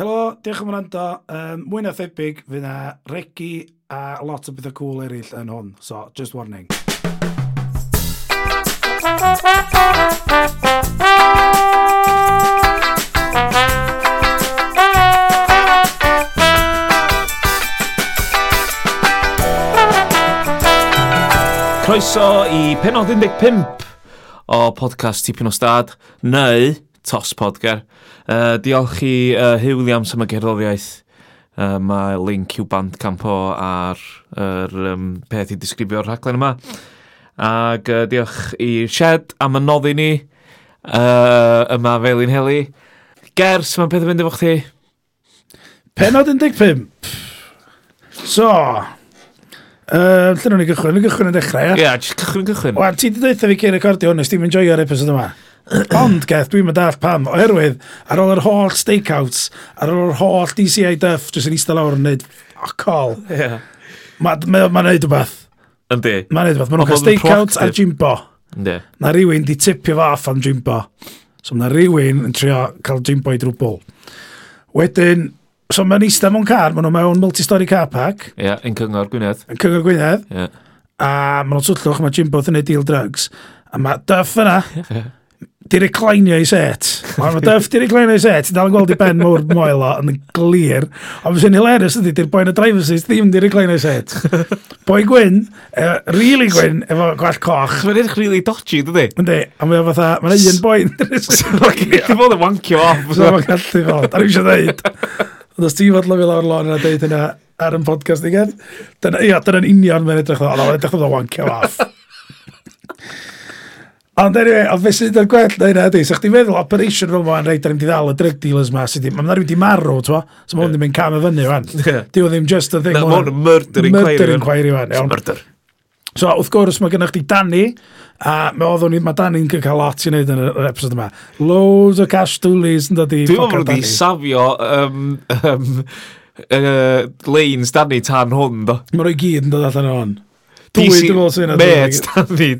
Helo, diolch am wrando. Um, mwy na thebyg, fydd na regi a lot o bethau cool eraill yn hwn. So, just warning. Croeso i penod 15 o podcast Tipyn o Stad, neu tos podger. Uh, diolch i uh, Hugh Williams am y gerddoriaeth. Uh, mae link i'w band campo ar yr um, peth i disgrifio'r rhaglen yma. Ac uh, diolch i Shed am y noddi ni uh, yma Felin Heli. Gers, mae'n peth yn mynd efo chdi? Penod 15. So, Uh, lle nhw'n i gychwyn? Nhw'n gychwyn yn dechrau, ia? Ie, yeah, jyst cychwyn, cychwyn. Wel, ti wedi dweud fi cyn recordio hwn, nes ti'n enjoyio'r episod yma? Ond, Geth, dwi'n mynd all pam, oherwydd, ar ôl yr holl stakeouts, ar ôl yr holl DCI Duff, jyst yn eistedd lawr yn neud, oh, col. Yeah. Mae'n ma, ma neud rhywbeth. Yndi. Mae'n neud rhywbeth. Mae'n cael stakeouts a jimbo. Yndi. Na rhywun di tipio fo off am jimbo. So mae rhywun yn trio cael jimbo i drwbl. Wedyn, so mae'n eistedd mewn car, maen nhw mewn multi-story car park. Ie, yeah, yn cyngor Gwynedd. Yn cyngor Gwynedd. Yeah. A maen nhw'n twllwch, mae Jimbo yn gwneud deal drugs. A mae Duff yna di reclinio i set. Mae'n dyff di reclinio i set. Dal yn gweld i ben mwr moel o yn glir. Ond fes yn hilarious ydy, di'r boi'n y driver's seat ddim di reclinio i set. Boi Gwyn, uh, really Gwyn, efo gwell coch. Mae'n edrych really dodgy, dydy? Yndi, a mae'n fatha, mae'n un boi'n... Di fod yn wankio off. So mae'n gallu fod, a rwy'n siarad dweud. Ond os ti fod lyfio lawr lôn yna dweud hynna ar yn podcast i gyd, dyna, ia, dyna'n union mae'n edrych o, ond mae'n edrych o wancio off. Ond anyway, ond fe sydd yn gwell na hynna ydy, sa'ch ti'n meddwl operation fel ma'n rhaid, da ni'n ddal y drug dealers ma, sydd ddim, mae'n rhaid i marw, t'wa, so mae'n ddim yn cam y fyny, wan. Diw ddim just a thing. Na, mae'n murder inquiry, Murder wan. Murder. So, wrth gwrs, mae gennych chi Danny, a mae oeddwn i, mae Danny'n cael lot i wneud yn yr episod yma. Loads o cash doolies yn dod i ffocr Dani. Dwi'n meddwl safio um, um, uh, lanes Danny tan hwn, do. Mae rhoi gyd yn dod allan o hwn. Dwy, dwi'n meddwl sy'n Mets, Danny.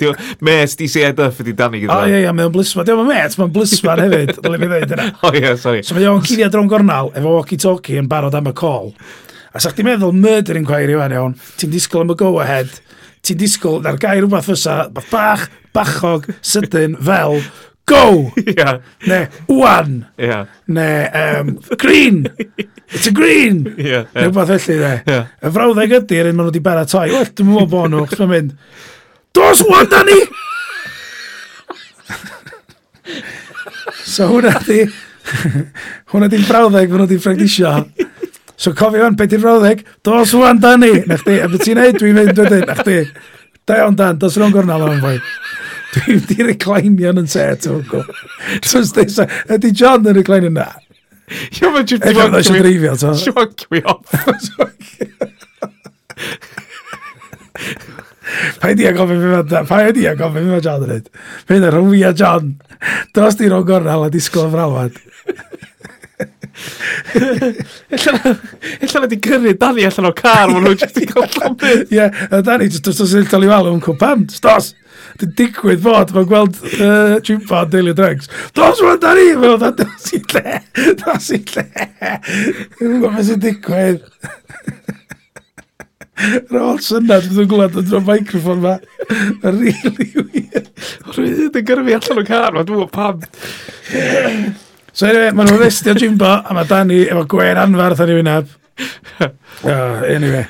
Mets, DCADF ydi Danny gyda. O, ie, ie, mae'n blisman. Dwi'n meddwl Mets, mae'n blisman hefyd. Dwi'n meddwl dweud yna. O, ie, sori. So mae o'n cuddio dron gornal, efo walkie-talkie yn barod am y call. A sa'ch ti'n meddwl murder yn gwair i fan iawn, ti'n disgwyl am y go-ahead, ti'n disgwyl, na'r gair rhywbeth fysa, bach, bachog, sydyn, fel, go! yeah. Ne, wan! Yeah. Ne, um, green! It's a green! Yeah, yeah. Neu beth felly, ne. Yeah. Y frawddeg ydy'r un maen nhw wedi baratoi. Wel, dwi'n meddwl bod nhw, chos mae'n mynd, Dos wan, Dani! so hwnna di, hwnna di'n frawddeg, maen nhw wedi practisio. So cofio hwn, beth i'r frawddeg? Dos wan, Dani! Na chdi, a beth ti'n neud, dwi'n mynd wedyn, na chdi. Da iawn, Dan, dos rhwng gornal o'n fwy. Dwi'n di reclaimio'n yn set o'r go. Trws desa, ydy John yn reclaimio na? Ie, mae'n mae Jim Egan eisiau dreifio, to. Siwan mi off. Pa di a gofyn fi fe, pa di a gofyn fi fe John yn hyd? Fe yna rhwng fi a John. Dros di rhwng gornal a disgwyl frawad. Ellan wedi gyrru Dani allan o car, maen nhw jyst i gael llomyd. Ie, a Dani, jyst os oes iltal i wal, o'n cwpam, stos! Dwi'n digwydd fod, mae'n gweld uh, Jwmpa yn deilio dregs. Dos ma'n da ni! Mae'n dda, dos i lle! Dos i lle! Dwi'n gwybod beth sy'n digwydd. Yr holl syniad dwi'n gwlad yn drwy'r microfon ma. Really weird. Rwy'n yn gyrfi allan o car, ma dwi'n pam. So anyway, maen nhw'n restio Jimbo, a mae Dani efo gwen anfarth ar ei wyneb. Uh, anyway.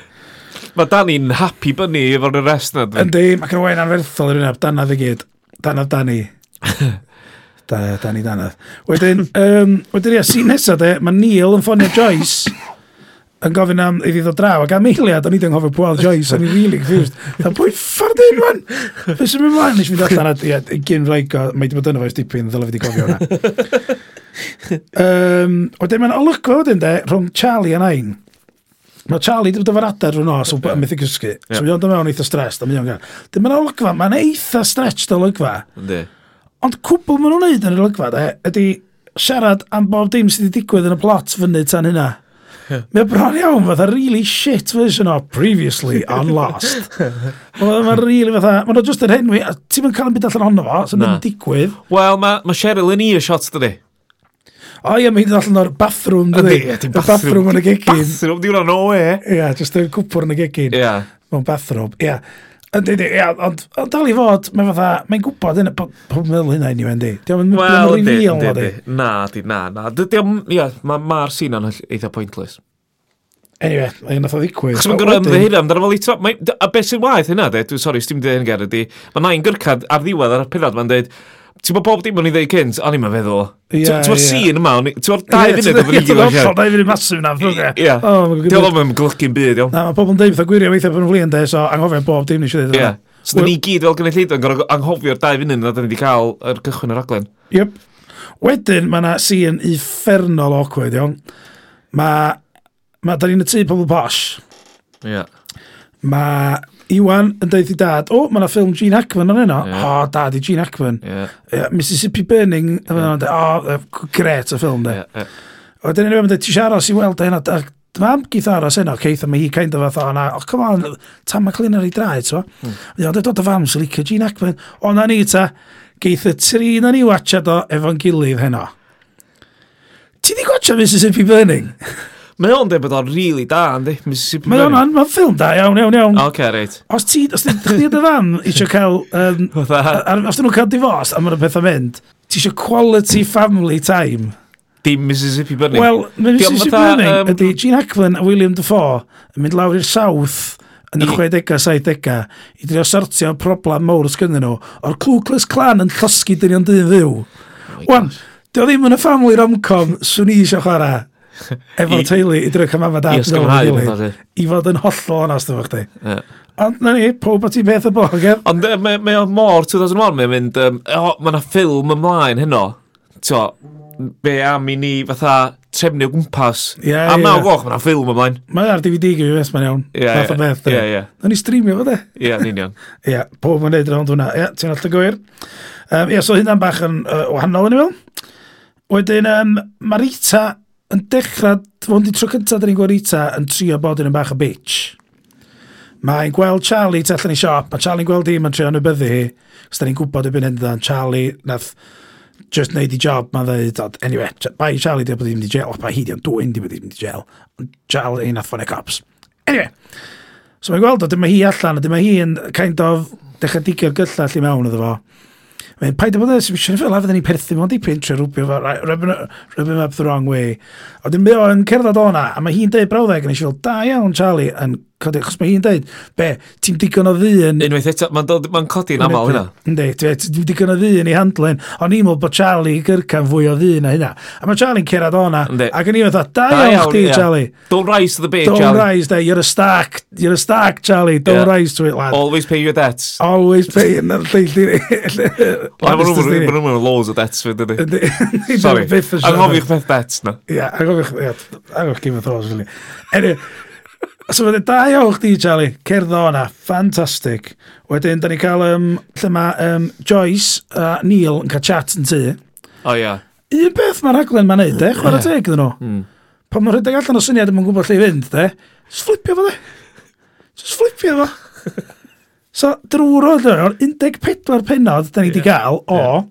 Mae Dani'n happy bunny efo'r rest na. Yndi, mae gen Wayne anferthol yr unaf, danodd i gyd. Danodd Dani. da, Dani danodd. Wedyn, um, wedyn ia, sy'n nesaf de, mae Neil yn ffonio Joyce yn gofyn am iddi ddod draw, ac am eiliad, o'n i ddim hofio pwyl Joyce, o'n i really confused. Da, pwy ffard un, man? Fe sy'n mynd mlaen, nes mynd allan at, ia, gyn rhaid mae wedi bod yna foes dipyn, ddylai fi wedi gofio hwnna. um, wedyn, mae'n olygfa wedyn de, rhwng Charlie a Nain. Mae Charlie wedi bod efo'r adar rhwng os, yeah. methu cysgu. Yeah. So mi dod mewn eitha stres, da mi o'n gael. Dim yn olygfa, mae'n eitha stretched olygfa. Ynddi. Ond cwbl maen nhw'n neud yn yr olygfa, de, ydy siarad am bob dim sydd wedi digwydd yn y plot fyny tan hynna. Yeah. Mae'n bron iawn fatha really shit version o Previously on Lost. mae'n ma really fatha, mae'n just yr henwi, a ti'n mynd cael yn byd allan ohono fo, sy'n mynd digwydd. Wel, mae ma Cheryl yn i y shots dydy o ia, mae'n allan o'r bathroom, dydy. Y bathroom yn y gegin. Bathroom, di o'n o e. Ia, jyst y cwpwr yn y gegin. Ie. Mewn bathroom, ie. Ydy, ydy, ie, ond dal i fod, mae'n fatha, mae'n gwybod hynna, pob meddwl hynna i ni wedi. Diolch yn well, reveal, ydy. Na, di, na, na. Ia, mae'r sîn yn eitha pointless. Anyway, mae'n nath o ddigwydd. Chos mae'n gyrra ymddeheir amdano fel eto. A beth sy'n waith hynna, de, dwi'n sori, sdim dweud hyn ger ydi, mae nain gyrcad ar ddiwedd ar y penod, mae'n dweud, Ti'n bod bob dim o'n i ddeud cynt, o'n i'n meddwl. Ti'n bod sîn yma, o'n ti'n bod dau funud o'n i'n gilydd. Dau funud masif na. Ie. Diolch am ymglygu'n byd, iawn. Na, mae pobl yn deud fatha gwirio weithiau bod yn flin, de, so anghofio bob dim nes i ddweud. Ie. So, da ni gyd fel gynulleidfa yn gorau anghofio'r dau funud na da ni wedi cael yr cychwyn yr aglen. Yep. Wedyn, mae yna sîn uffernol awkward, iawn. Mae, mae, da ni'n y tŷ pobl posh. Ie. Mae Iwan yn dweud i dad, o, oh, mae yna ffilm Gene Hackman yn yno. Yeah. O, oh, dad i Gene Hackman. Yeah. Uh, Mississippi Burning, yeah. o, oh, gret y ffilm, de. Yeah, yeah. Wedyn ni'n dweud, ti siaros i weld hynna, mam gyd aros hynna, Keith, a mae hi kind of fatha, na, oh, come on, tam mae Clinar ei draed, so. Mm. Ond dod o fam, sy'n licio Gene Hackman. O, na ni ta, geith y tri na ni watcha do efo'n gilydd heno. Ti di gwatcha Mississippi Burning? Mae o'n dweud bod o'n rili da, yndi? Mississippi Mae Burning. o'n ma'n ffilm da iawn, iawn, iawn. Ok, reit. Os ti, os ti chdi dy fam eisiau cael, um, Fatha. ar- os dyn nhw'n cael difos a mae'n pethau mynd, ti eisiau quality family time. Dim Mississippi Burning. Wel, mae Dio'm Mississippi fatha, Burning yym, ydy Gene Hackman a William Dafoe yn mynd lawr i'r south yn y I- 60au, 70au i drio sortio problem mawr sgynnyn nhw o'r Ku Klux Klan yn llosgu dynion dyn ddiw. Oh Wan, dio ddim yn y family rom-com swn i eisiau chwarae. Efo'r teulu, i drwych am am a dad. I ysgymhau. I, I fod yn hollol onast efo chdi. Yeah. Ond na ni, pob at i beth y borgen. Ond mae o mor 2001, mae'n mynd, um, o, mae yna ffilm ymlaen heno. Tio, be am i ni fatha trefnu o gwmpas. Yeah, a yeah. naw goch, mae yna ffilm ymlaen. Mae ar DVD gyda fes, mae'n iawn. Ie, yeah, ie. Yeah, yeah, yeah. Na ni streamio fo, de? Ie, yeah, ni'n iawn. Ie, pob yn neud rownd hwnna. Ie, yeah, ti'n alltaf gwir. Ie, um, yeah, so hynna'n bach yn uh, wahanol, yn i fel. Wedyn, um, mae Rita yn dechrau, fo'n di tro cyntaf, dyn ni'n gweld Rita yn trio bod yn yn bach o bitch. Mae'n gweld Charlie tu allan i siop, a Charlie'n gweld hi, mae'n trio anwybyddu hi. Cos da ni'n gwybod y byn hyn dda'n Charlie, nath just neud i job, mae'n dweud, anyway, bai Charlie di bod i'n mynd i jail, bai hi di ond dwi'n di bod i'n mynd i jail, ond Charlie nath ffonio cops. Anyway, so mae'n gweld o, dyma hi allan, a dyma hi yn kind of dechrau digio'r gyllall i mewn iddo fo. Mae'n paid bod yn sefyllio fel a fydden ni perthu mewn dipyn trwy rwbio fo, right, rubbing up the wrong way. A dyn mae o'n cerdded o'na, a mae hi'n deud brawddeg, yn eisiau fel, da iawn Charlie, yn codi, achos mae hi'n dweud, be, ti'n digon o ddyn... Unwaith eto, mae'n ma codi'n aml hynna. Ynddi, ti'n digon o ddyn i handlen, ond i'n meddwl bod Charlie gyrcan fwy o ddyn a hynna. A mae Charlie'n cerad o'na, ac yn i'n meddwl, da iawn chdi, Charlie. Don't rise to the bait, Charlie. Don't rise, da, you're a stark, you're a stark, Charlie, don't yeah. rise to it, lad. Always pay your debts. Always pay, na'r lleill i ni. Mae'n rhywun loads o debts fyd, ydy. Sorry, angofi'ch peth debts na. Ia, angofi'ch, ia, angofi'ch Game of Thrones, really. So fydde da iawn chdi, Charlie. Cerdd o yna, ffantastig. Wedyn, da ni cael um, lle mae um, Joyce a Neil yn cael chat yn tu. O ia. Un beth mae'r rhaglen mae'n neud, de? Chwer yeah. teg iddyn nhw. Mm. Pan mae'n rhedeg allan o syniad yn gwybod lle i fynd, de? Just flipio fo, de? Just flipio fo. so, drwy'r oedd, 14 penod da ni wedi yeah. gael o... Yeah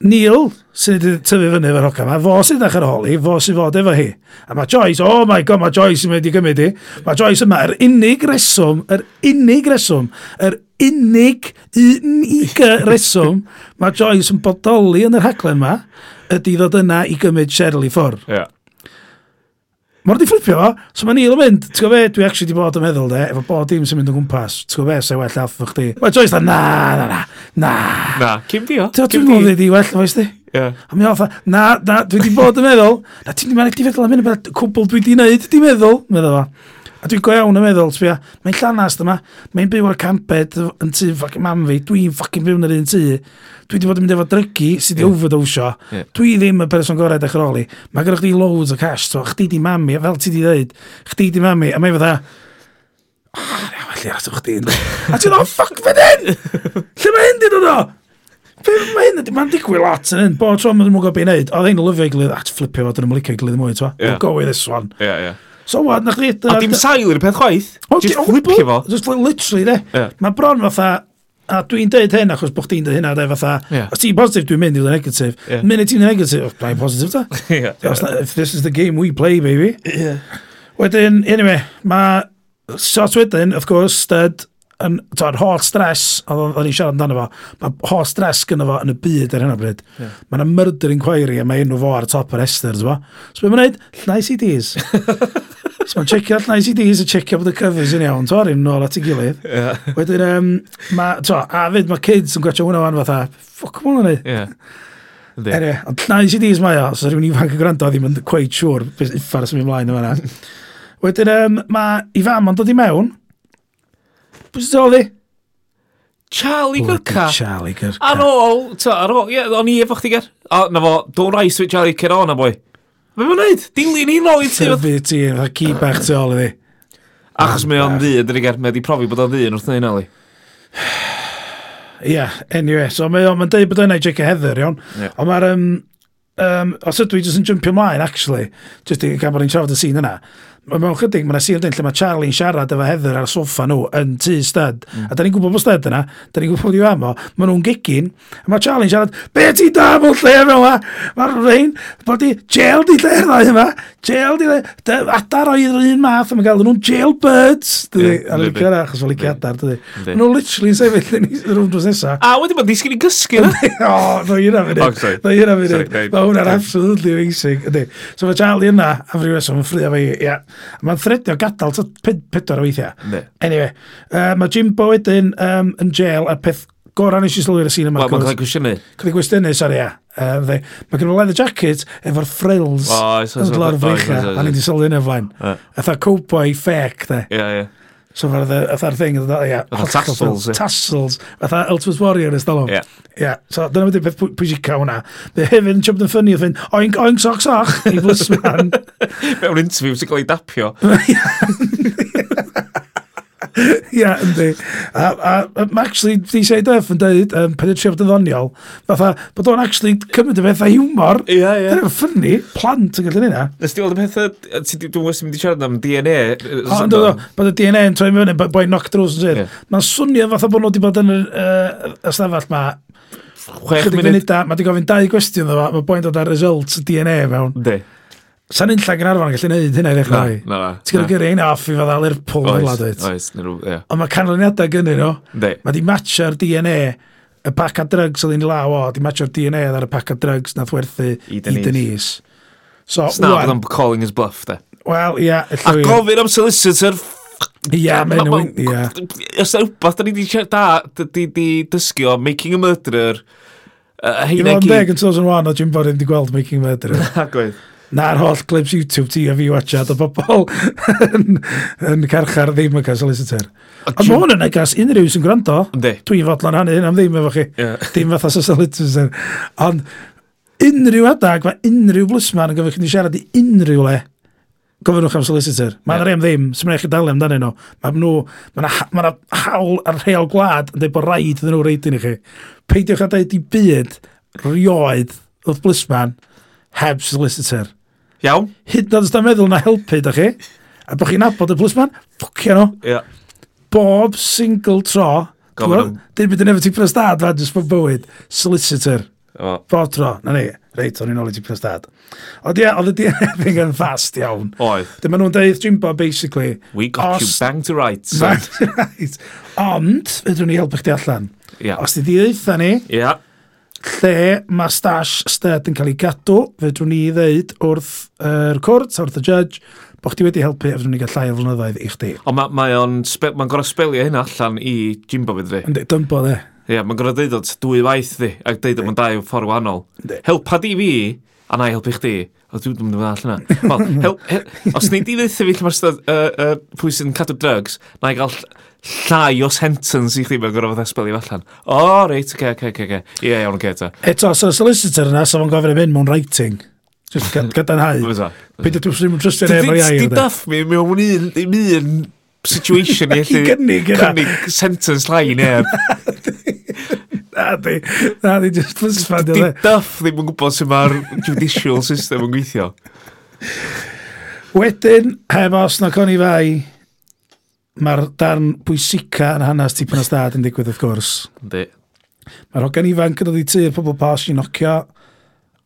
Neil, sy'n wedi tyfu fyny efo'r hoca yma, fo sy'n ddechrau holi, fo sy'n fod efo hi. A mae Joyce, oh my god, mae Joyce yn wedi gymryd i. Mae Joyce yma, yr unig reswm, yr unig reswm, yr unig, unig reswm, mae Joyce yn bodoli yn yr haglen yma, ydy ddod yna i gymryd Cheryl i ffwrdd. Yeah. Mor di fflipio fo, so mae Neil yn mynd, ti'n gwybod be, dwi actually di bod yn meddwl de, efo bod dim sy'n mynd o gwmpas, ti'n gwybod be, sa'i well aff o'ch chdi. Mae Joyce da, na, na, na, na. Na, cym di o. Ti'n gwybod dwi di well, foes di. Yeah. A mi offa, na, na, dwi di bod yn meddwl, na ti'n di meddwl, di feddwl am hyn, cwbl dwi di wneud, di meddwl, meddwl fo. A dwi'n go iawn yn meddwl, sbia, mae'n llanast yma, mae'n byw ar y camped yn tŷ ffacin mam fi, dwi'n ffacin byw yn yr un tŷ, Dwi wedi bod yn mynd efo drygu sydd wedi yeah. overdosio. Yeah. Dwi ddim y person gorau dechrau oli. Mae gyda chdi loads o cash, so chdi di mami, fel ti di dweud, chdi di mami, a mae fydda, oh, felly ato chdi, dyn. A ti'n oh, o, ffuck fe den! Lle mae hyn di dyn nhw? Mae hyn, mae'n digwydd lot yn hyn. bod tro, mae'n mwyn gobeithio i wneud. Oedd ein lyfio i gilydd, ah, at flipio fod yn ymlicio i gilydd mwy, twa. Yeah. Go with this one. Yeah, yeah. So what, na chdi. A uh, dim sail i'r peth chwaith. O, just flipio fo. Just literally, de. Yeah. Mae bron fatha, a dwi'n deud hyn achos bod chdi'n deud hynna, de, fatha, yeah. os ti'n positif, dwi'n mynd i'r negatif. Yeah. Mynd ti'n negatif, oh, dwi'n positif, da. yeah. yeah. If this is the game we play, baby. Yeah. Wedyn, anyway, mae shot wedyn, of course, stud, yn, to'n holl stress, oedd o'n i'n siarad amdano fo, mae holl stress gyda fo yn y byd ar hyn o bryd. Yeah. Mae yna murder inquiry a mae enw fo ar y top yr ester, ti'n So, beth mae'n neud? Llnau CDs. So, mae'n checio allan ICDs a checio bod y covers yn iawn. Torri nhw nôl at ei gilydd. Yeah. Wedyn, um, ma, to, a fyd, mae kids yn gwachio hwnna fan fatha, ffoc mwyn hwnna. Yeah. Ere, ond na ICDs mae o, so rhywun ifanc yn gwrando ddim yn quite sure beth uffar sy'n mynd ymlaen yma na. Wedyn, um, mae i fam ond dod i mewn. bwys ydw dod i? Charlie Gyrca. Charlie Gyrca. Ar ôl, ta, ar ôl, yeah, o'n i efo chdi ger. O, na fo, don't rise with Charlie Gyrca on, a boi. Fe mae'n neud? Dilyn ni nôl i ti. Tyfu ti, a ci bach tu ôl iddi. Achos mae o'n ddi, dyn ni mae wedi profi bod o'n ddi yn wrth neud nali. Ie, anyway, so mae o'n dweud bod o'n neud J.K. Heather, iawn. Ie. Ond mae'r... Um, um, os ydw i jyst yn jumpio mlaen, actually, jyst i gael bod ni'n trafod y sîn yna, mewn chydig, mae'n yna sir dyn lle mae Charlie'n siarad efo Heather ar soffa nhw yn tu stud. Mm. A da ni'n gwybod bod stud yna, da ni'n gwybod bod i'w am o, maen nhw'n gigin, a mae Charlie'n siarad, be ti da mewn lle fel yma? Mae'r rhain, bod i jail di lle ddau yma, jail di lle, adar oedd yr un math, a mae'n gael nhw'n jailbirds. A nhw'n cyrra, achos fel i gadar, dydy. Maen nhw'n literally'n sefyll yn rhwng dros nesaf. A wedi bod nisgyn i gysgu yna. O, ddo i hynna fyny. Ddo i hynna fyny. Mae hwnna'n absolutely amazing. So mae Charlie yna, a rhywbeth, so mae'n ffrio fe, ia. Mae'n thredio gadael so pedwar o weithiau. Ne. Anyway, uh, mae Jimbo wedyn um, yn jail a peth gorau nes i sylwyr y sîn yma. Wel, mae'n cael ei gwestiynnu. Cael ei gwestiynnu, sori, ia. Um, mae gen i leather jacket efo'r frills yn dod o'r fwych a ni'n di sylwi hynny flaen. Ytha cowboy fake, de. Ie, yeah, ie. Yeah. So fatha, fatha'r thing, fatha, ia. Fatha tassels. Tassels. Fatha Ultimate Warrior ys dalwm. Ia. Ia. So dyna wedi beth pwysica hwnna. Fe hefyd yn siwmd yn ffynnu, oedd fynd, oink, oink, soch, soch, i blisman. Mewn interview sy'n cael ei dapio. Ia, yndi. A, a, a actually, di say Duff yn dweud, um, pan ydych chi'n ddoniol, fatha, bod o'n actually cymryd y bethau humor. Ia, yeah, ia. Dyna'n ffynnu, plant yn gallu neud na. Nes ti weld y pethau, dwi'n gwybod sy'n mynd i siarad am DNA. O, ynddo, bod y DNA yn troi mewn, boi knock drws yn sydd. Mae'n swnio fatha bod nhw wedi bod yn yr uh, ystafell ma, chwech munud. Mae wedi gofyn dau gwestiwn dda, mae boi'n dod ar results DNA mewn. Di. Sa'n unlla llag yn gallu neud hynna i ddechrau. Na, na. Ti'n gyda gyrru ein off i fod al Lerpwl fel la dweud. Oes, neu rhyw, ie. Ond mae canlyniadau gynnu nhw. De. Mae di matcha'r DNA, y pac a drugs oedd un law o, di matcha'r DNA ar y pac a drugs nath werthu i Denise. Denise. So, Snaf oedd o'n calling his bluff, de. Wel, ie. A gofyn am solicitor Ia, mae nhw'n... Ia. Os yna wbeth, da ni di, da, di di dysgu o Making a Murderer. Uh, Heine gyd... 11 yn 2001 o Jim Borin di gweld Making a Murderer. Na, gwyth na'r holl clips YouTube ti a fi watchad o bobl yn, yn carchar ddim yn cael solicitor. Ond mae hwn yn negas unrhyw sy'n gwrando. Dwi'n fodlon hannu hyn am ddim efo chi. Yeah. Dim fatha sa solicitor. Ond unrhyw adag, mae unrhyw blysman yn gofyn chi siarad i unrhyw le, gofynnwch am solicitor. Mae yna yeah. rem ddim, sy'n mynd eich dalu amdano nhw. Mae nhw, mae yna ma hawl ar rheol gwlad yn dweud bod rhaid iddyn nhw reidyn i chi. Peidiwch a dweud i byd rioed wrth blisman heb solicitor. Iawn. Hyd nad ysda'n meddwl na helpu, da chi. A bod chi'n abod y plus man, ffwcio nhw. Ia. Bob single tro, Gofyn Dim byd yn efo ti'n prestad, stad, fan, jyst bod bywyd. Solicitor. O. Bob tro. Na ni, reit, o'n i'n ôl i ti'n prestad. Ond ie, oedd y DNFing yn fast iawn. Oedd. Dyma nhw'n deud Jimbo, basically. We got os... you bang to rights. Bang to rights. Ond, fydwn ni helpu chdi allan. Ia. Os ti di ddeitha ni... Ia lle mae stash sted yn cael ei gadw, fedrwn ni ddeud wrth yr uh, cwrt, wrth y judge, bod chdi wedi helpu a fydden ni gael llai o flynyddoedd i chdi. Ond mae'n ma, on spe, ma gorau spelio hynna allan i Jimbo fydd fi. Ynddi, dymbo dde. Ie, yeah, mae'n gorau deud o dwy waith fi, ac deud o'n dau ffordd wahanol. Helpa di fi a na i helpu chdi. O, dwi'n dwi'n dwi'n allan yna. Wel, help, he, os ni di ddeitha fi lle mae'r stad, uh, uh, pwy sy'n cadw drugs, na i gael llai o sentence i chdi mewn gorfod esbel i fallan. O, oh, reit, oce, oce, oce. oce. Ie, iawn, oce, ta. Eto, so solicitor yna, so fo'n gofyn i mynd mewn writing. Just gadarnhau. Peidio dwi'n ddim yn trystio'n efo'r iair. Di duff mi, mi o'n un, un situation i allu cynnig sentence lai neb. Na di, na di, just fysfa. Di duff ddim yn gwybod sut mae'r judicial system yn gweithio. Wedyn, hem os na coni fai, mae'r darn bwysica yn hanes tipyn o stad yn digwydd wrth gwrs. Di. Mae'r hogan ifanc yn dod i tu, pobl posh i nocio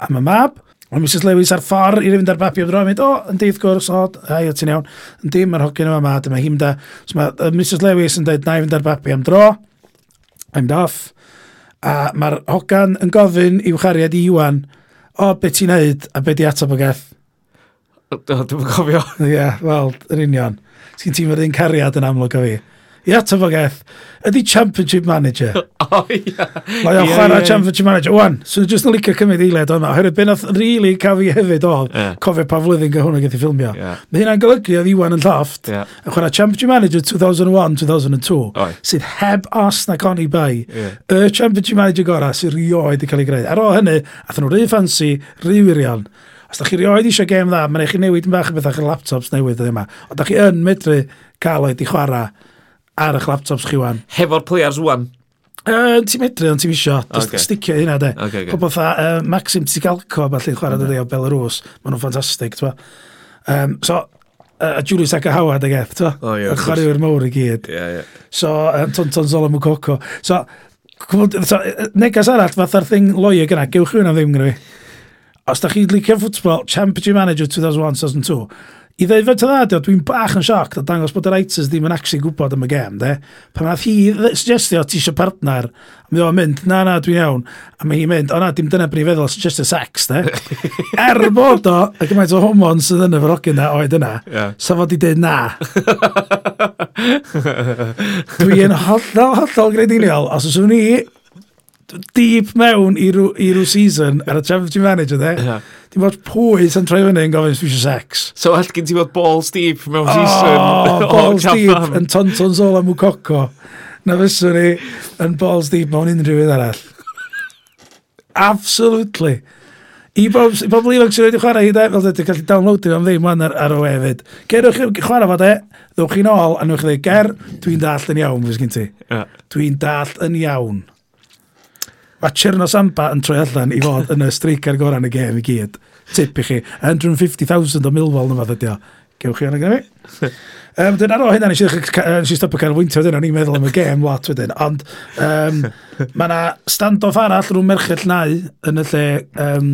am y mab. Mae Mrs Lewis ar ffordd i fynd ar babi o droi, mynd, o, yn di wrth gwrs, o, ai, o ti'n iawn. Yn di, mae'r hogan yma mad, mae hi'n da. So mae Mrs Lewis yn dweud, na i fynd ar babi am dro. I'm off a mae'r hogan yn gofyn i'w chariad i Iwan, o, be ti'n neud a be di atab o geth? Dwi'n cofio. Ie, yeah, wel, yn union. Sgyn ti'n fyrdd un cariad yn amlwg o fi i geth. ydy Championship Manager. o, ia. Mae o'n chwarae Championship Manager. Wan, so jyst yn licio cymryd eiled o'na. Oherwydd, beth nath really cael fi hefyd o, yeah. cofio pa flwyddyn gyda hwnna gyda ffilmio. Yeah. Mae hynna'n golygu oedd Iwan yn llofft, yeah. yn chwarae Championship Manager 2001-2002, sydd heb os na coni bai. Yeah. Y Championship Manager gorau sydd rioed i cael ei greu. Ar ôl hynny, athyn nhw rhy ffansi, rhy wirion. Os da chi rioed eisiau gêm dda, mae'n eich newid yn bach yn bethau chi'r laptops newydd yma. Ond da chi yn medru cael oed i chwarae ar eich laptops chi wan. Hefo'r players wan? Uh, ti'n medru ond ti'n isio, okay. sticio hynna de. Okay, okay. Pobl tha, uh, Maxim Tigalco, falle chwarae dydi o Belarus, maen nhw'n ffantastig, ti'n um, So, uh, Julius Agahawa, dy geth, ti'n oh, yeah, chwaraewyr mawr i gyd. Yeah, yeah. So, um, Tonton Zola Mukoko. So, so, negas arall, fatha'r thing loio gyna, gewch chi hwnna ddim gyda fi. Os da chi'n licio ffutbol, Championship Manager 2001-2002, I ddeud fel tyladio, dwi'n bach yn sioc o dangos bod y writers ddim yn actually gwybod am y gem, de. Pan nath hi suggestio ti eisiau partner, a mi o'n mynd, na, na, dwi'n iawn. A mae hi'n mynd, o na, dim dyna bryd feddwl suggestio sex, de. er bod o, a gymaint o homon sydd yn y ferogyn na oed yna, yeah. sa fod i dweud na. dwi'n hollol, hollol greidiniol, os yswn ni deep mewn i rhyw, i rhyw season ar y Championship Manager, de. Yeah. Ti'n bod pwy sy'n troi fyny yn gofyn swisio sex. So all gen ti bod balls deep mewn season. Oh, balls deep yn Tonton Zola Mwcoco. Na fyswn ni yn balls deep mewn unrhyw un arall. Absolutely. I bob, i bob liwag sy'n wedi chwarae hi de, fel dweud, gallu downloadio am ddim wan ar, ar y wefyd. Gerwch chi chwarae fo de, ddwch chi'n ôl, a nhw'ch chi dweud, ger, dwi'n dall yn iawn, fes gen ti. Yeah. Dwi'n dall yn iawn. Mae Cherno Samba yn troi allan i fod yn y streicar gorau yn y gêm i gyd. Tip i chi. 150,000 o milfol na fath ydi o. Gewch chi anna gyda fi. Um, dyn ar ôl hynna, nes i stopio canolbwyntio wedyn, o'n i'n meddwl am y gêm lot wedyn. Ond um, mae yna stand-off arall rhwng merched llnau yn y lle um,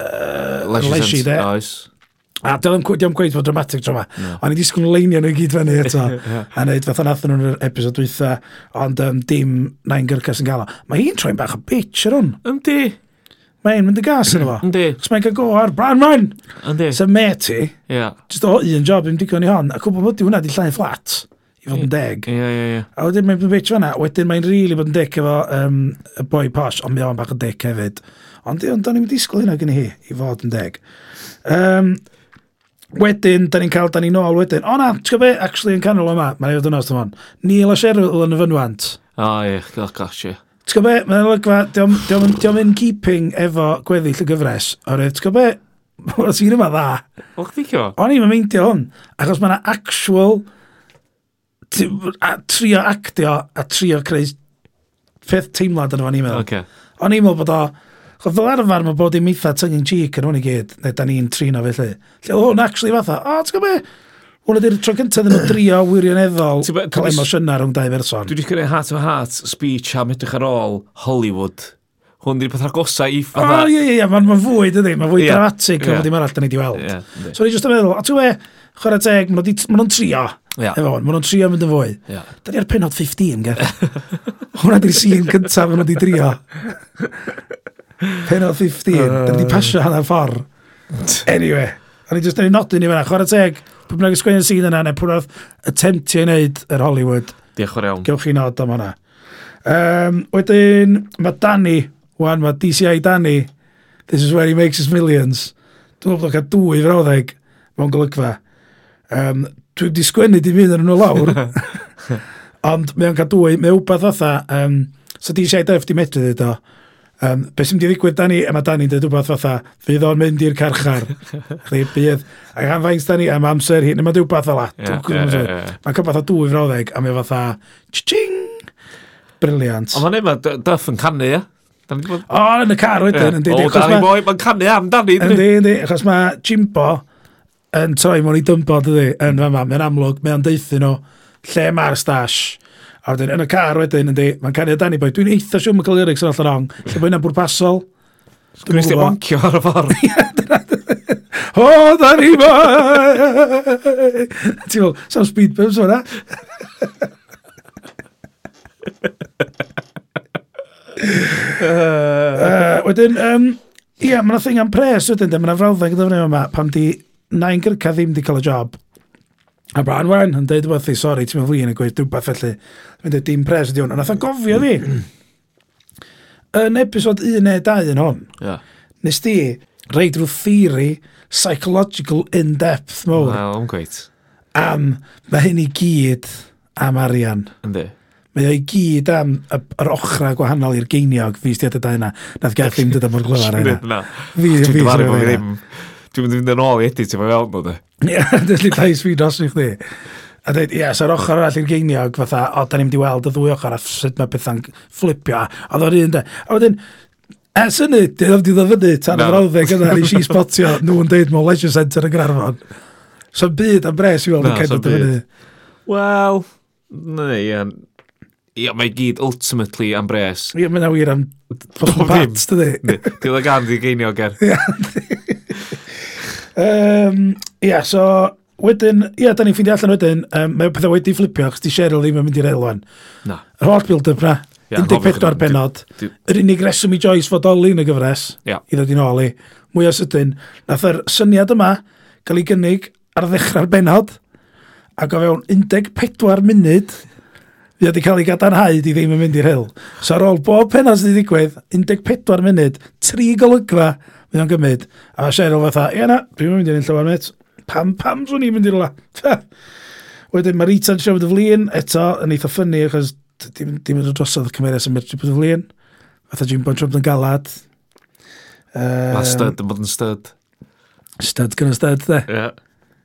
uh, Leisi, de. Oes. A dylem ddim gweud bod dramatic tro yma. Yeah. Ond i disgwyl leinio nhw i gyd fyny eto. yeah. A wneud fath o'n athyn nhw'n yr episod dwytha, ond um, dim nain gyrcas yn gael o. Mae hi'n troi'n bach o bitch ar hwn. Yndi. Mae'n mynd y gas yn efo. Yndi. Cos mae'n cael go ar Branwen. Yndi. Sef met i. Yeah. Just o un job i'n digon i hon. A cwbl bod hwnna di llaen fflat i fod yn deg. Ie, ie, ie. A wedyn mae'n bitch fanna. Wedyn mae'n rili really bod yn dic efo um, y boi posh, ond mi o'n bach o dic hefyd. Ond do'n i'n disgwyl hynna gen i hi, i fod yn deg. Um, wedyn, da ni'n cael, da ni'n nôl wedyn. O na, ti'n gwybod be, actually, yn canol yma, mae'n ei fod yn os ymlaen. Neil a Cheryl yn y fynwant. O, ie, gael gosh, ie. Ti'n gwybod be, mae'n olygfa, diolch yn keeping efo gweddill y gyfres. Oherwydd, ti'n gwybod be, o'r sy'n yma dda. O'ch di cio? O'n i'n meindio hwn, achos mae'na actual a trio actio a trio creu peth teimlad yn efo'n i'n meddwl. Okay. O'n i'n meddwl bod o, Chod fel arfer mae bod i'n eitha tongue in cheek yn hwn i gyd, neu da ni'n trino fe lle. Lle hwn, actually fatha, o, ti'n gwybod Wel, ydy'r tro cyntaf ddim nhw drio wirioneddol cael emosiynau rhwng dau berson. Dwi wedi cael ei heart to heart speech am edrych ar ôl Hollywood. Hwn di'r pethau gosa i ffadda. O, ie, ie, ie, mae'n ma fwy, dydy, mae'n fwy yeah. dramatic yeah. o ddim arall da ni wedi weld. Yeah, so, ni'n jyst yn meddwl, a ti'n we, chwarae teg, maen nhw'n trio. Yeah. Efo, maen nhw'n trio mynd yn fwy. Yeah. Da ni ar penod 15, geth. Hwna di'r scene cyntaf maen nhw di drio. Pen o 15. Uh, da ni wedi pasio hanner ffordd. Anyway. A ni jyst yn ei nodyn i fyna. Chwarae teg. Pwy bynnag ysgwyn ysgwennu'r sîn yna, neu pwy roedd attemptio i wneud yr Hollywood. Diolch yn iawn. Gewch chi nod am hwnna. Um, wedyn, mae Danny, wan, mae DCI Danny, this is where he makes his millions. Dwi'n meddwl cael dwy frawddeg mewn golygfa. Um, dwi'n di sgwennu di un yn nhw lawr. Ond mae o'n cael dwy, mae wbeth fatha, um, so DCI Duff di medru ddweud o, Um, be sy'n di ddigwydd, Dani, a mae Dani'n dweud rhywbeth fatha, fydd o'n mynd i'r carchar. Chdi, bydd. Ac am faint, Dani, am amser hyn, mae'n rhywbeth fel la. Mae'n cael fatha dwy frawddeg, a mae fatha, ching! Briliant. Ond mae'n efo, Duff yn canu, ia? O, yn y car wedyn, yndi. O, Dani boi, mae'n canu am Dani. Yndi, yndi, achos mae Jimbo yn troi mewn i dymbo, dydi, yn fama. Mae'n amlwg, mae'n deithio nhw, lle mae'r stash A wedyn, yn y car wedyn, yndi, mae'n canu o Danny Boy. Dwi'n eitha siwm yn cael lyrics yn allan rong. Lle mae'n bwrpasol. Dwi'n eistedd boncio ar y ffordd. O, Danny Boy! Ti'n fel, sam speed bumps o'na. uh, wedyn, um, ia, mae'n thing am pres wedyn, mae'n frawddeg gyda fyny yma, pam di nain gyrca ddim di cael y job A Brian Wen yn dweud wrth i, sori, ti'n mynd flin yn gweud rhywbeth felly. Mae'n dweud dim pres ydi hwn. A nath o'n gofio fi. yn episod 1 neu 2 yn hon, yeah. nes di reid rhyw theori psychological in-depth mowr. Wel, am gweit. Am, mae hyn i gyd am arian. Yndi. Mae o i gyd am y, yr ochrau gwahanol i'r geiniog fi stiad y da yna. Nath gael ddim dod am o'r glyfar yna. Na, dwi'n fi, fi ddim. Dwi'n mynd i fynd yn ôl i edit efo fel nhw, de. Ie, dydy dau sfi dros i chdi. A dweud, ie, yes, ochr arall i'r geiniog, fatha, o, da ni'n mynd i weld y ddwy ochr a sut mae pethau'n fflipio. Oedd o'r un, de. A wedyn, ers hynny, dyna i ddod fyny tan no. y frawddeg yna, nes i spotio nhw'n deud mewn Leisure Centre yn Garfon. So byd am bres i weld yn cedwyd dy fyny. Wel, neu, ie. Ie, mae gyd ultimately am bres. Ie, mae'n awyr am Bobby Pats, dydy. Dwi'n Dyna gan di geinio ger. Um, ia, so wedyn, ia, da ni'n ffeindio allan wedyn, um, mae pethau wedi fflipio, chos di Cheryl ddim yn mynd i'r elwan. Na. Yr holl build-up na, yeah, 14 benod. Yr unig reswm i Joyce fod oli yn y gyfres, yeah. i ddod i'n oli, mwy o sydyn. Nath yr syniad yma gael ei gynnig ar ddechrau'r benod, ac o fewn 14 munud, fi wedi cael ei gadarnhau di ddim yn mynd i'r hyl. So ar ôl bob penod sydd wedi digwydd, 14 munud, tri golygfa, Fydd o'n gymryd. A mae Cheryl fatha, ie na, dwi'n mynd i'n llawer met. Pam, pam swn i'n mynd i'r la? Wedyn mae Rita'n siarad y flin, eto, yn eitha ffynnu, achos dim, dim yn drosodd y cymeriad sy'n medru bod y flin. Fatha Jim Bon Trump yn galad. Uh, mae stud yn bod yn stud. Stud gonna stud, de. Yeah.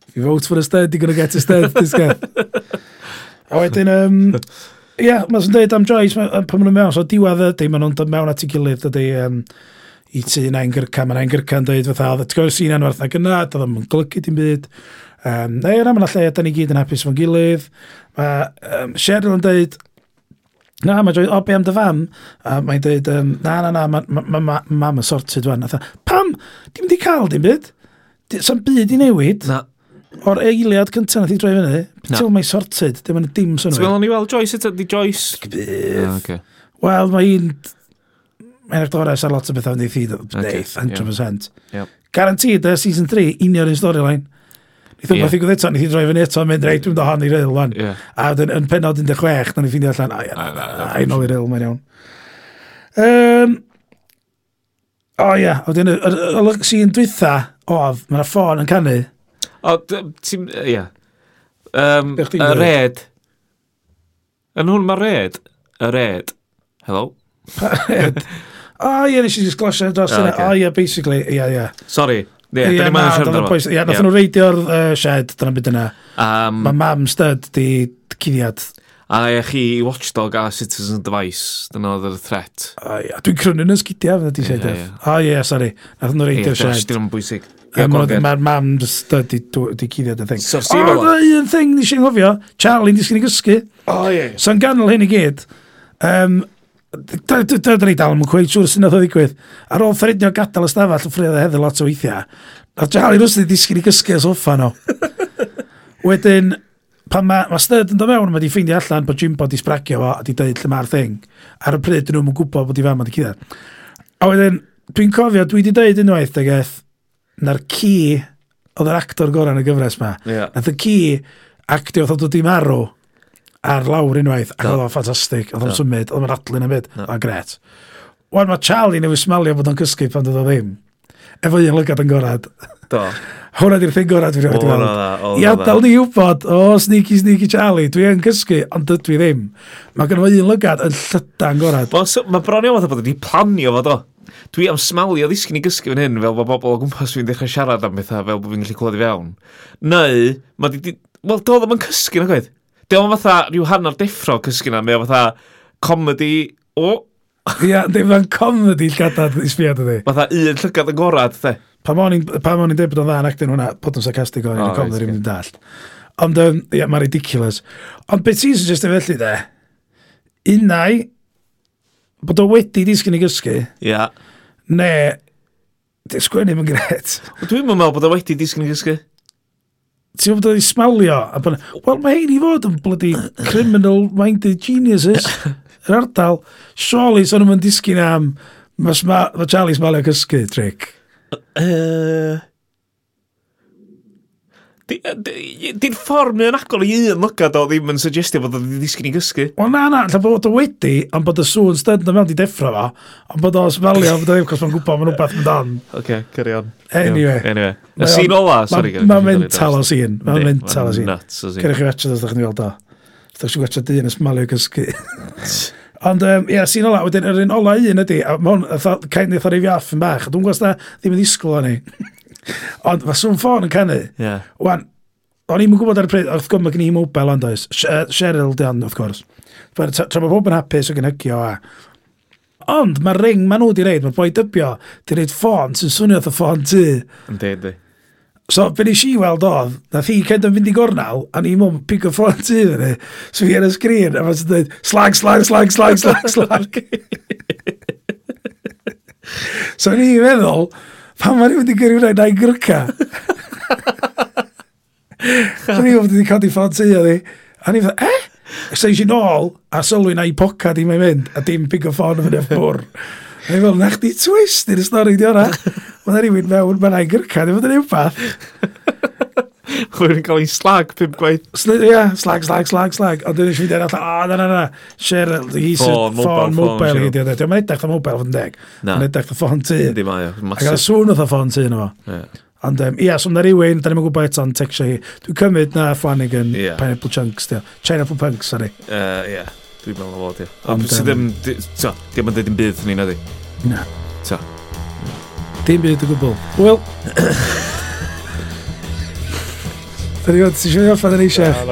If you vote for a stud, you're gonna get a stud, this guy. a wedyn, um, ia, yeah, mae'n dweud am Joyce, pan maen nhw'n mewn, so diwedd y dim maen nhw'n dod mewn at ei gilydd, dydy, um, i tu na ein gyrca, mae'n na ein gyrca'n dweud fatha, oedd ti'n gwybod sy'n anwerth na gyna, doedd ddim yn golygu dim byd. Um, neu yna, mae'n lle, da ni gyd yn hapus fo'n gilydd. Mae um, Cheryl yn dweud, na, mae dweud, o, be am dy fam? A mae'n dweud, um, na, na, na, mae ma, ma, ma, mam yn sorted fan. Atha, pam? Dim di cael dim byd? Sa'n byd i newid? Na. O'r eiliad cyntaf nath i droi fyny, till mae sorted, dim yn dim synwyr. Ti'n meddwl ni weld Joyce eto? Di Joyce? Bydd. Ah, Wel, mae un Mae'n actorau sy'n lot o bethau yn deithi, neith, 100%. Yep. Garantid, y season 3, union yn storyline. Nid yeah. beth i gwybod eto, nid i droi fyny eto, mynd reit, dwi'n dod hon i ryl wan. Yeah. A wedyn, yn penod 16, na ni ffeindio allan, a ia, a i nôl i ryl, mae'n iawn. Um, o ia, a wedyn, y olyg sy'n dwytha, oedd, mae'na ffôn yn canu. O, ti'n, ie. Um, y red. Yn hwn mae red. Y red. Hello? red. oh yeah, nes i just glosio dros yna, oh yeah, basically, yeah, yeah. Sorry, Ie, yeah, dyna ma'n siarad o'r Ie, nath nhw reidio'r uh, shed, dyna byd yna. Um, Mae mam stud di cuddiad. A e chi i Watchdog a Citizen Device, dyna oedd yr threat. A dwi'n crynu yn ysgidia, fydd ydi shed. O ie, sori, nath nhw reidio'r shed. Ie, dyn nhw'n bwysig. Mae'r mam stud di cuddiad y thing. O, dyna un thing nes i'n ngofio, Charlie, nes gen i gysgu. O ie. So'n ganol hyn i gyd, um, Dyna ni dal yn cweud siŵr sy'n oedd o ddigwydd. Ar ôl ffrindio gadael y stafell, yn ffrindio heddau lot o weithiau. A Charlie Rwsty disgyn i gysgu y soffa no. Wedyn, pan mae ma Styd yn dod mewn, mae wedi ffeindio allan bod Jimbo wedi sbragio fo a wedi dweud lle mae'r thing. Ar y pryd, dyn nhw'n gwybod bod i fam wedi cydda. A wedyn, dwi'n cofio, dwi wedi dweud unwaith, degeth, na'r ci oedd yr actor gorau yn y gyfres ma. Yeah. Nath y ci actio oedd o dod i marw ar lawr unwaith, ac oedd o'n ffantastig, oedd o'n symud, oedd o'n adlu'n na byd, oedd o'n gret. Wan mae Charlie newid smalio bod o'n cysgu pan dod o ddim. Efo un lygad yn gorad. Do. Hwna di'r thing gorad fi'n rhaid i weld. I adael ni wybod, o, sneaky, sneaky Charlie, dwi yn cysgu, ond dydw i ddim. Mae gen i un lygad yn llydan gorad. Mae bron iawn bod wedi planio fo do. Dwi am smalio ddisgyn i gysgu fan hyn fel bod bobl o gwmpas fi'n dechrau siarad am bethau fel bod fi'n gallu clywed i fewn. Neu, mae di... Wel, do, ddim yn cysgu na gwaith. Dwi'n fatha rhyw hanner deffro cysgu na, mae mae'n fatha comedy, o, Ia, ddim yn comedy llgadad i sbiad ydi. Fatha un llygad yn gorad, the. Pa mo'n i'n dweud bod o'n dda yn actin hwnna, bod yn sarcastig o'n i'n comedy rhywun yn dallt. Ond, um, yeah, mae'n ridiculous. Ond beth ti'n suggestio felly, de? Unau, bod o wedi disgyn i gysgu. Ia. Ne, sgwennu mae'n gret. Dwi'n meddwl bod o wedi disgyn i gysgu ti'n fawr i smalio, a bod, wel mae hyn i fod yn bloody criminal-minded geniuses, yr ardal, surely son nhw'n disgyn am, mae ma, ma Charlie smalio cysgu, trick. Uh, Di'r ffordd mae'n agor i un lygad o ddim yn suggestio bod oedd ddisgyn i gysgu. Wel na, na, lle bod o wedi, ond bod y sŵn stedd na mewn di deffro fa, ond bod o smelio, bod o ddim cos mae'n gwybod ma'n rhywbeth yn dan. Oce, cyrri on. Anyway. Anyway. Y sîn ola, sori. Mae'n mental o sîn, mae'n mental o sîn. Cyrrwch i wetio os ydych chi'n gweld o. Os ydych chi'n wetio dyn yn smelio gysgu. Ond, um, ie, yeah, sy'n ola, wedyn yr un ola un ydy, a mae'n kind of ar ei fiaff yn bach, a dwi'n gwybod ddim yn ddisgwyl o'n ei. Ond mae Swn Ffôn yn canu. Yeah. Wan, o'n i'n gwybod ar y pryd, wrth gwrs mae gen i mobile ond oes, Cheryl di ond, wrth gwrs. Tra mae pob yn hapus o gynhygio a... Ond mae'r ring maen nhw wedi reid, mae'r boi dybio, di reid ffôn sy'n swnio oedd y ffôn ty. Ynddi, ynddi. So, fe nes i weld oedd, nath hi cedd yn fynd i gornal, a ni mwyn pick a ffôn ty fyny. So fi ar y sgrin, a mae'n dweud, slag, slag, slag, slag, slag, slag. so, ni meddwl, Pan mae'n wedi gyrru rhaid na'i gyrca. Rwy'n wedi wedi codi ffod sy'n i. A ni'n fatha, eh? Seis i'n ôl, a sylwi na'i poca di mae'n mynd, a dim pig o ffôn yn fyny ffwr. A ni'n fel, na chdi twist i'r stori di o'na. Mae'n rhywun mewn, mae'n na'i gyrca, ddim yn rhywbeth. Chwyr yn cael ei slag pum gwaith. Ie, yeah, slag, slag, slag, slag. Ond dyn nhw'n siarad allan, o, na, na, na. Share, he said, ffôn, mobile, hi, diolch. Mae'n edrych o mobile fod yn deg. Mae'n edrych o ffôn ty. Yndi mae, massive. Ac oedd sŵn oedd o ffôn ty, yna fo. Ond, um, ia, so na rhywun, da ni'n gwybod eto'n texio hi. Dwi'n cymryd na Flanagan, yeah. Pineapple Chunks, diolch. Pineapple Punks, sorry. Uh, yeah, dwi'n meddwl o fod, ie. Ond, sydd ddim, so, ddim yn dweud yn bydd ni, na di? Na. So. Dim byd o gwbl. Wel... Arrivederci, ci vediamo a fare i chef.